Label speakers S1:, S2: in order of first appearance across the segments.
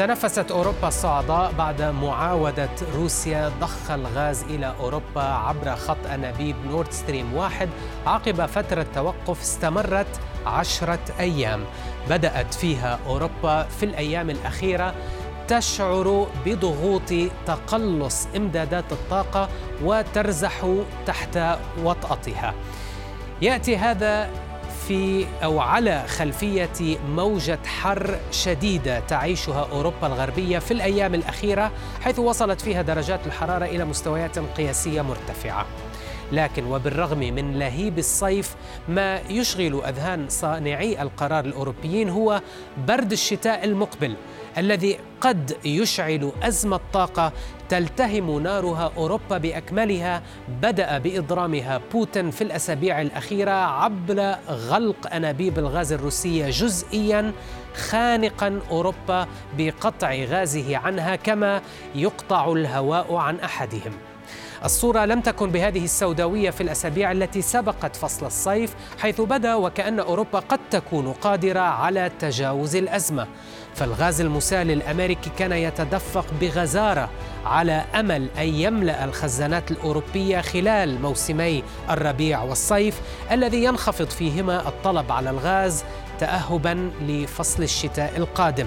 S1: تنفست أوروبا الصعداء بعد معاودة روسيا ضخ الغاز إلى أوروبا عبر خط أنابيب نورد ستريم واحد عقب فترة توقف استمرت عشرة أيام بدأت فيها أوروبا في الأيام الأخيرة تشعر بضغوط تقلص إمدادات الطاقة وترزح تحت وطأتها. يأتي هذا في أو على خلفية موجة حر شديدة تعيشها أوروبا الغربية في الأيام الأخيرة حيث وصلت فيها درجات الحرارة إلى مستويات قياسية مرتفعة. لكن وبالرغم من لهيب الصيف ما يشغل أذهان صانعي القرار الأوروبيين هو برد الشتاء المقبل الذي قد يشعل أزمة طاقة تلتهم نارها أوروبا بأكملها بدأ بإضرامها. بوتين في الأسابيع الأخيرة عبر غلق أنابيب الغاز الروسيه جزئيا خانقا أوروبا بقطع غازه عنها كما يقطع الهواء عن أحدهم. الصورة لم تكن بهذه السوداوية في الأسابيع التي سبقت فصل الصيف حيث بدا وكأن أوروبا قد تكون قادرة على تجاوز الأزمة. فالغاز المسال الامريكي كان يتدفق بغزارة على أمل أن يملأ الخزانات الأوروبية خلال موسمي الربيع والصيف الذي ينخفض فيهما الطلب على الغاز تاهبا لفصل الشتاء القادم.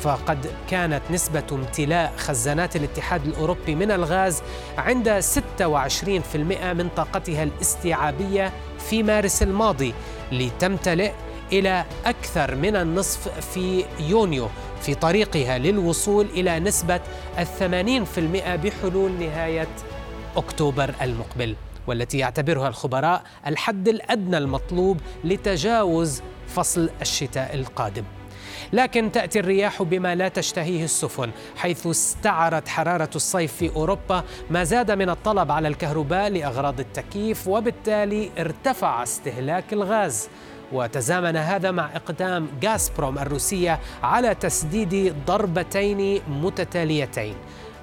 S1: فقد كانت نسبة امتلاء خزانات الاتحاد الأوروبي من الغاز عند 26% من طاقتها الاستيعابية في مارس الماضي لتمتلئ إلى أكثر من النصف في يونيو في طريقها للوصول إلى نسبة الثمانين في المئة بحلول نهاية أكتوبر المقبل والتي يعتبرها الخبراء الحد الأدنى المطلوب لتجاوز فصل الشتاء القادم. لكن تأتي الرياح بما لا تشتهيه السفن حيث استعرت حرارة الصيف في أوروبا ما زاد من الطلب على الكهرباء لأغراض التكييف وبالتالي ارتفع استهلاك الغاز. وتزامن هذا مع إقدام غازبروم الروسية على تسديد ضربتين متتاليتين.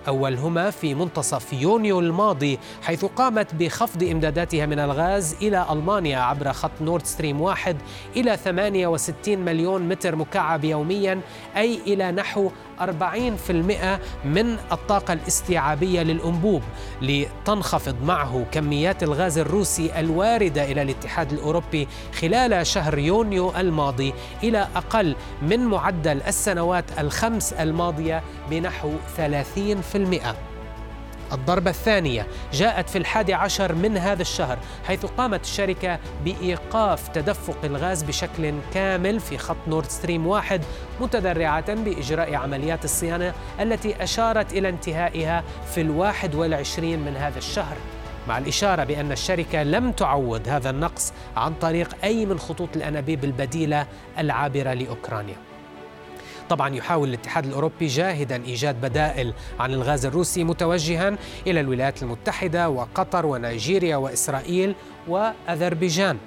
S1: أولهما في منتصف يونيو الماضي حيث قامت بخفض إمداداتها من الغاز إلى ألمانيا عبر خط نورد ستريم واحد إلى 68 مليون متر مكعب يوميا أي إلى نحو 40% من الطاقة الاستيعابية للأنبوب لتنخفض معه كميات الغاز الروسي الواردة إلى الاتحاد الأوروبي خلال شهر يونيو الماضي إلى أقل من معدل السنوات الخمس الماضية بنحو 30% الضربة الثانية جاءت في الحادي عشر من هذا الشهر حيث قامت الشركة بإيقاف تدفق الغاز بشكل كامل في خط نورد ستريم واحد متذرعة بإجراء عمليات الصيانة التي أشارت إلى انتهائها في الواحد والعشرين من هذا الشهر. مع الإشارة بأن الشركة لم تعوض هذا النقص عن طريق أي من خطوط الأنابيب البديلة العابرة لأوكرانيا. طبعا يحاول الاتحاد الأوروبي جاهدا إيجاد بدائل عن الغاز الروسي متوجها إلى الولايات المتحدة وقطر ونيجيريا وإسرائيل وأذربيجان.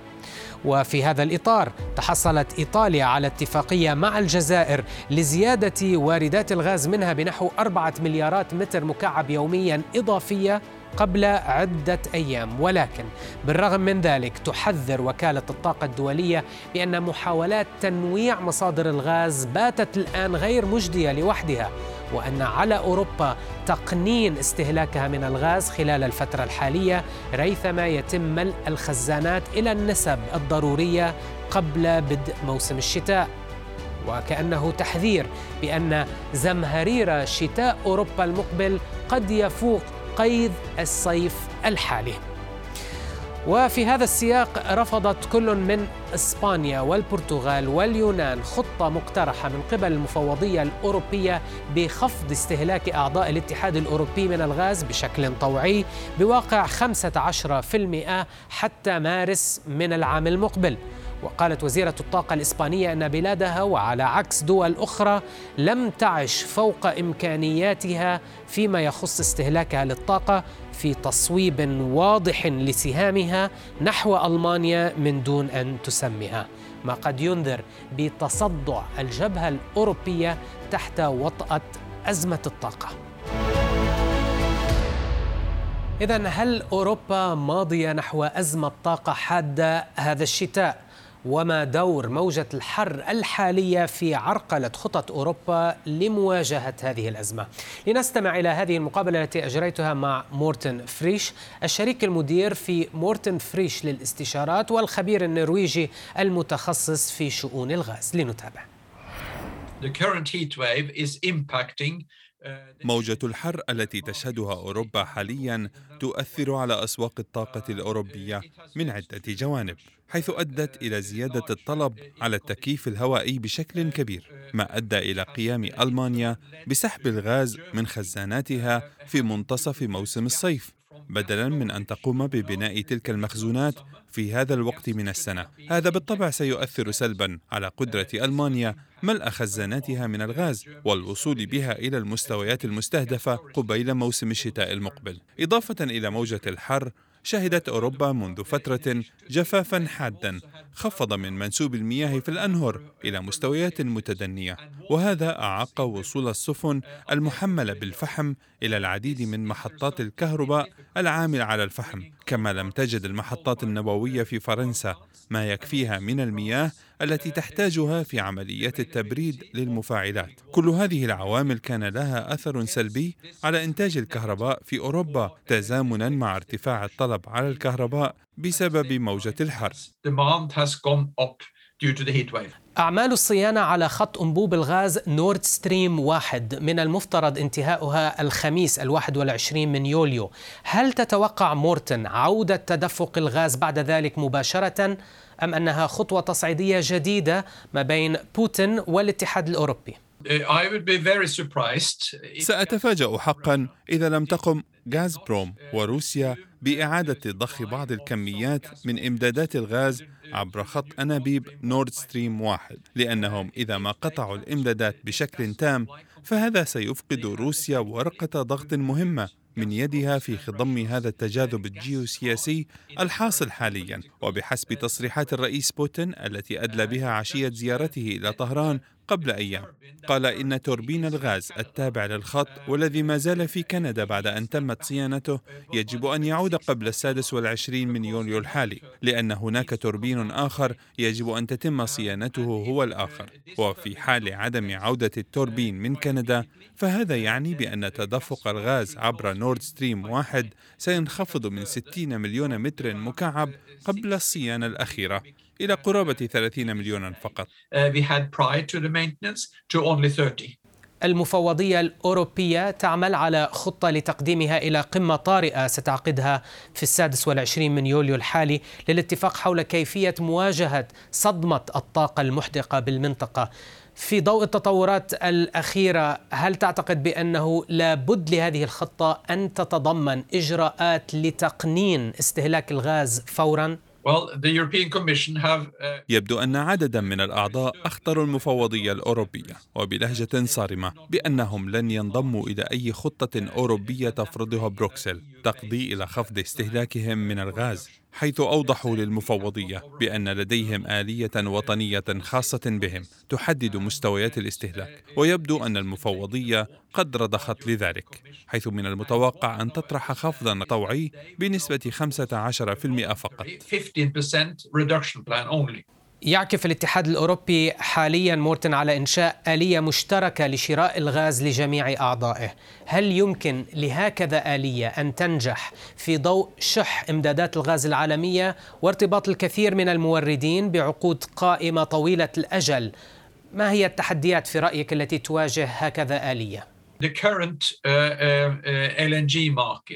S1: وفي هذا الإطار تحصلت إيطاليا على اتفاقية مع الجزائر لزيادة واردات الغاز منها بنحو أربعة مليارات متر مكعب يوميا إضافية قبل عدة أيام. ولكن بالرغم من ذلك تحذر وكالة الطاقة الدولية بأن محاولات تنويع مصادر الغاز باتت الآن غير مجدية لوحدها وأن على أوروبا تقنين استهلاكها من الغاز خلال الفترة الحالية ريثما يتم ملء الخزانات إلى النسب الضرورية قبل بدء موسم الشتاء. وكأنه تحذير بأن زمهرير شتاء أوروبا المقبل قد يفوق قيد الصيف الحالي. وفي هذا السياق رفضت كل من إسبانيا والبرتغال واليونان خطة مقترحة من قبل المفوضية الأوروبية بخفض استهلاك أعضاء الاتحاد الأوروبي من الغاز بشكل طوعي بواقع 15% حتى مارس من العام المقبل. وقالت وزيرة الطاقة الإسبانية أن بلادها وعلى عكس دول أخرى لم تعش فوق إمكانياتها فيما يخص استهلاكها للطاقة في تصويب واضح لسهامها نحو ألمانيا من دون أن تسمها ما قد ينذر بتصدع الجبهة الأوروبية تحت وطأة أزمة الطاقة إذا هل أوروبا ماضية نحو أزمة طاقة حادة هذا الشتاء؟ وما دور موجة الحر الحالية في عرقلة خطط أوروبا لمواجهة هذه الأزمة. لنستمع إلى هذه المقابلة التي أجريتها مع مورتن فريش الشريك المدير في مورتن فريش للاستشارات والخبير النرويجي المتخصص في شؤون الغاز. لنتابع.
S2: The current heat wave is impacting
S3: موجة الحر التي تشهدها أوروبا حاليا تؤثر على أسواق الطاقة الأوروبية من عدة جوانب حيث أدت إلى زيادة الطلب على التكييف الهوائي بشكل كبير ما أدى إلى قيام ألمانيا بسحب الغاز من خزاناتها في منتصف موسم الصيف. بدلا من أن تقوم ببناء تلك المخزونات في هذا الوقت من السنة. هذا بالطبع سيؤثر سلبا على قدرة ألمانيا ملء خزاناتها من الغاز والوصول بها إلى المستويات المستهدفة قبيل موسم الشتاء المقبل. إضافة إلى موجة الحر شهدت أوروبا منذ فترة جفافا حادا خفض من منسوب المياه في الأنهر إلى مستويات متدنية وهذا اعاق وصول السفن المحملة بالفحم إلى العديد من محطات الكهرباء العامله على الفحم. كما لم تجد المحطات النووية في فرنسا ما يكفيها من المياه التي تحتاجها في عمليات التبريد للمفاعلات. كل هذه العوامل كان لها أثر سلبي على إنتاج الكهرباء في أوروبا تزامنا مع ارتفاع الطلب على الكهرباء بسبب موجة الحر.
S1: أعمال الصيانة على خط أنبوب الغاز نورد ستريم واحد. من المفترض انتهاؤها الخميس الواحد والعشرين من يوليو. هل تتوقع مورتن عودة تدفق الغاز بعد ذلك مباشرة؟ أم أنها خطوة تصعيدية جديدة ما بين بوتين والاتحاد الأوروبي؟
S3: سأتفاجأ حقا إذا لم تقم غازبروم وروسيا بإعادة ضخ بعض الكميات من إمدادات الغاز عبر خط أنابيب نورد ستريم واحد. لأنهم إذا ما قطعوا الإمدادات بشكل تام فهذا سيفقد روسيا ورقة ضغط مهمة من يدها في خضم هذا التجاذب الجيوسياسي الحاصل حاليا. وبحسب تصريحات الرئيس بوتين التي ادلى بها عشيه زيارته إلى طهران قبل أيام. قال إن توربين الغاز التابع للخط والذي ما زال في كندا بعد أن تمت صيانته يجب أن يعود قبل السادس والعشرين من يوليو الحالي لأن هناك توربين آخر يجب أن تتم صيانته هو الآخر. وفي حال عدم عودة التوربين من كندا فهذا يعني بأن تدفق الغاز عبر نورد ستريم واحد سينخفض من 60 مليون متر مكعب قبل الصيانة الأخيرة. إلى قرابة 30 مليونا فقط.
S1: Uh, المفوضية الأوروبية تعمل على خطة لتقديمها إلى قمة طارئة ستعقدها في السادس والعشرين من يوليو الحالي للاتفاق حول كيفية مواجهة صدمة الطاقة المحدقة بالمنطقة في ضوء التطورات الأخيرة هل تعتقد بأنه لابد لهذه الخطة أن تتضمن إجراءات لتقنين استهلاك الغاز فوراً؟
S3: Uh, يبدو أن عددا من الأعضاء أخطروا المفوضية الأوروبية وبلهجة صارمة بأنهم لن ينضموا إلى أي خطة أوروبية تفرضها بروكسل. تقضي إلى خفض استهلاكهم من الغاز حيث أوضحوا للمفوضية بأن لديهم آلية وطنية خاصة بهم تحدد مستويات الاستهلاك ويبدو أن المفوضية قد رضخت لذلك حيث من المتوقع أن تطرح خفضا طوعي بنسبة 15% فقط.
S1: يعكف الاتحاد الأوروبي حاليا مورتن على إنشاء آلية مشتركة لشراء الغاز لجميع أعضائه، هل يمكن لهكذا آلية أن تنجح في ضوء شح إمدادات الغاز العالمية وارتباط الكثير من الموردين بعقود قائمة طويلة الأجل؟ ما هي التحديات في رأيك التي تواجه هكذا آلية؟
S3: Uh, uh,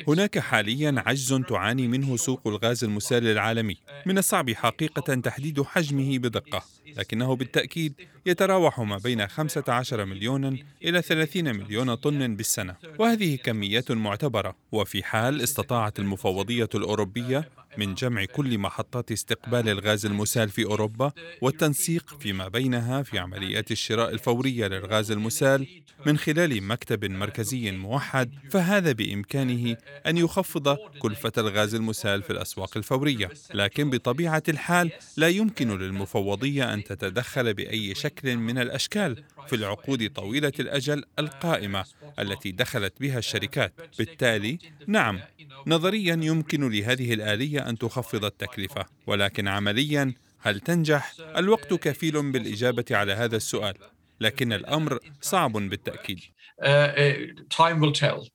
S3: هناك حاليا عجز تعاني منه سوق الغاز المسال العالمي. من الصعب حقيقة تحديد حجمه بدقة. لكنه بالتأكيد يتراوح ما بين 15 مليون إلى 30 مليون طن بالسنة. وهذه كميات معتبرة. وفي حال استطاعت المفوضية الأوروبية من جمع كل محطات استقبال الغاز المسال في أوروبا والتنسيق فيما بينها في عمليات الشراء الفورية للغاز المسال من خلال مكتب مركزي موحد فهذا بإمكانه أن يخفض كلفة الغاز المسال في الأسواق الفورية. لكن بطبيعة الحال لا يمكن للمفوضية أن تتدخل بأي شكل من الأشكال في العقود طويلة الأجل القائمة التي دخلت بها الشركات بالتالي نعم نظريا يمكن لهذه الآلية أن تخفض التكلفة ولكن عمليا هل تنجح؟ الوقت كفيل بالإجابة على هذا السؤال لكن الأمر صعب بالتأكيد uh, uh, time will tell.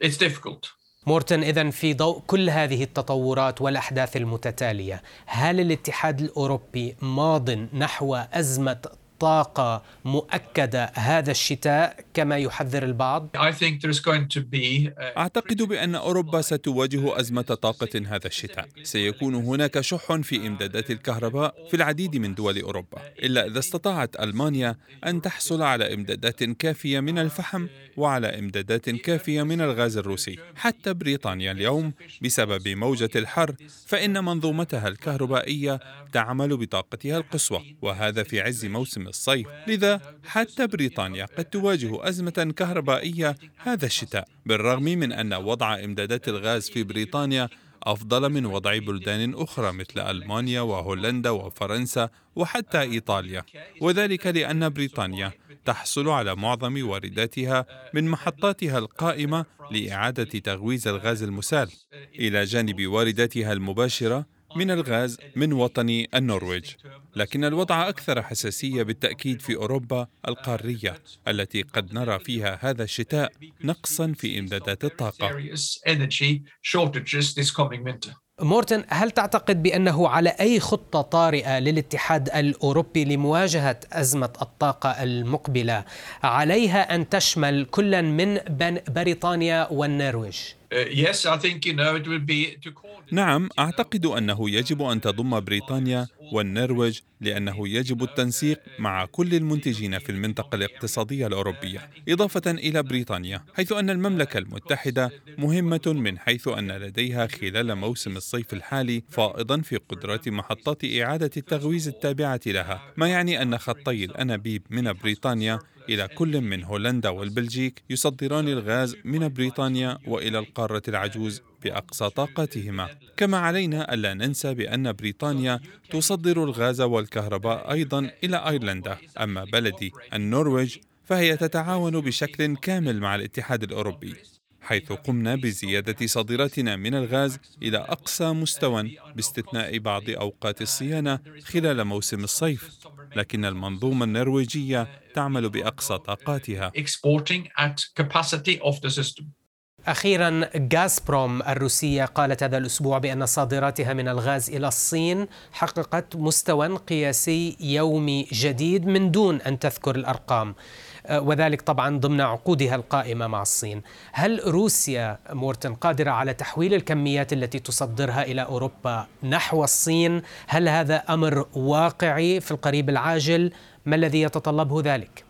S1: It's difficult. مورتن إذا في ضوء كل هذه التطورات والأحداث المتتالية هل الاتحاد الأوروبي ماض نحو أزمة طاقة مؤكدة هذا الشتاء كما يحذر البعض؟
S3: أعتقد بأن أوروبا ستواجه أزمة طاقة هذا الشتاء. سيكون هناك شح في إمدادات الكهرباء في العديد من دول أوروبا. إلا إذا استطاعت ألمانيا أن تحصل على إمدادات كافية من الفحم وعلى إمدادات كافية من الغاز الروسي. حتى بريطانيا اليوم بسبب موجة الحر فإن منظومتها الكهربائية تعمل بطاقتها القصوى وهذا في عز موسم الصيف. لذا حتى بريطانيا قد تواجه أزمة كهربائية هذا الشتاء بالرغم من أن وضع إمدادات الغاز في بريطانيا أفضل من وضع بلدان أخرى مثل ألمانيا وهولندا وفرنسا وحتى إيطاليا. وذلك لأن بريطانيا تحصل على معظم وارداتها من محطاتها القائمة لإعادة تغويز الغاز المسال. إلى جانب وارداتها المباشرة من الغاز من وطن النرويج لكن الوضع أكثر حساسية بالتأكيد في أوروبا القارية التي قد نرى فيها هذا الشتاء نقصا في إمدادات الطاقة
S1: مورتن هل تعتقد بأنه على أي خطة طارئة للاتحاد الأوروبي لمواجهة أزمة الطاقة المقبلة عليها أن تشمل كلا من بريطانيا والنرويج؟
S3: نعم اعتقد انه يجب ان تضم بريطانيا والنرويج لأنه يجب التنسيق مع كل المنتجين في المنطقة الاقتصاديه الاوروبيه اضافه إلى بريطانيا حيث ان المملكه المتحده مهمه من حيث ان لديها خلال موسم الصيف الحالي فائضا في قدرات محطات اعاده التغويز التابعه لها ما يعني ان خطي الانابيب من بريطانيا إلى كل من هولندا والبلجيك يصدران الغاز من بريطانيا وإلى القارة العجوز بأقصى طاقتهما كما علينا ألا ننسى بأن بريطانيا تصدر الغاز والكهرباء أيضا إلى أيرلندا. أما بلدي النرويج فهي تتعاون بشكل كامل مع الاتحاد الأوروبي حيث قمنا بزيادة صادراتنا من الغاز إلى أقصى مستوى باستثناء بعض أوقات الصيانة خلال موسم الصيف. لكن المنظومة النرويجية تعمل بأقصى طاقاتها.
S1: أخيرا غازبروم الروسية قالت هذا الأسبوع بأن صادراتها من الغاز إلى الصين حققت مستوى قياسي يومي جديد من دون أن تذكر الأرقام. وذلك طبعا ضمن عقودها القائمة مع الصين. هل روسيا مورتن قادرة على تحويل الكميات التي تصدرها إلى أوروبا نحو الصين؟ هل هذا أمر واقعي في القريب العاجل؟ ما الذي يتطلبه ذلك؟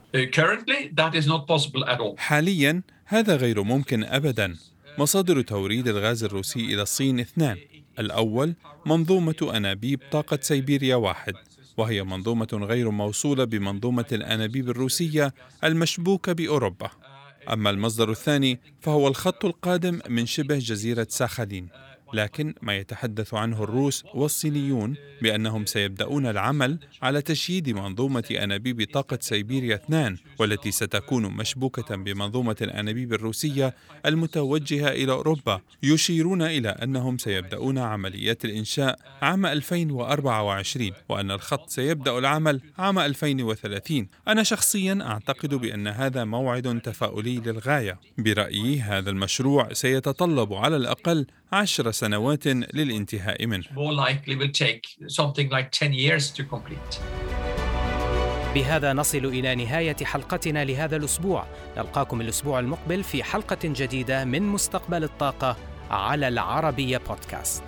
S3: حاليا هذا غير ممكن أبدا. مصادر توريد الغاز الروسي إلى الصين اثنان. الأول منظومة أنابيب طاقة سيبيريا واحد. وهي منظومة غير موصولة بمنظومة الأنابيب الروسية المشبوكة بأوروبا. أما المصدر الثاني فهو الخط القادم من شبه جزيرة ساخالين. لكن ما يتحدث عنه الروس والصينيون بأنهم سيبدأون العمل على تشييد منظومة أنابيب طاقة سيبيريا 2 والتي ستكون مشبوكة بمنظومة الأنابيب الروسية المتوجهة إلى أوروبا يشيرون إلى أنهم سيبدأون عمليات الإنشاء عام 2024 وأن الخط سيبدأ العمل عام 2030 أنا شخصيا أعتقد بأن هذا موعد تفاؤلي للغاية. برأيي هذا المشروع سيتطلب على الأقل عشر سنوات للانتهاء منه.
S4: بهذا نصل إلى نهاية حلقتنا لهذا الأسبوع. نلقاكم الأسبوع المقبل في حلقة جديدة من مستقبل الطاقة على العربية بودكاست.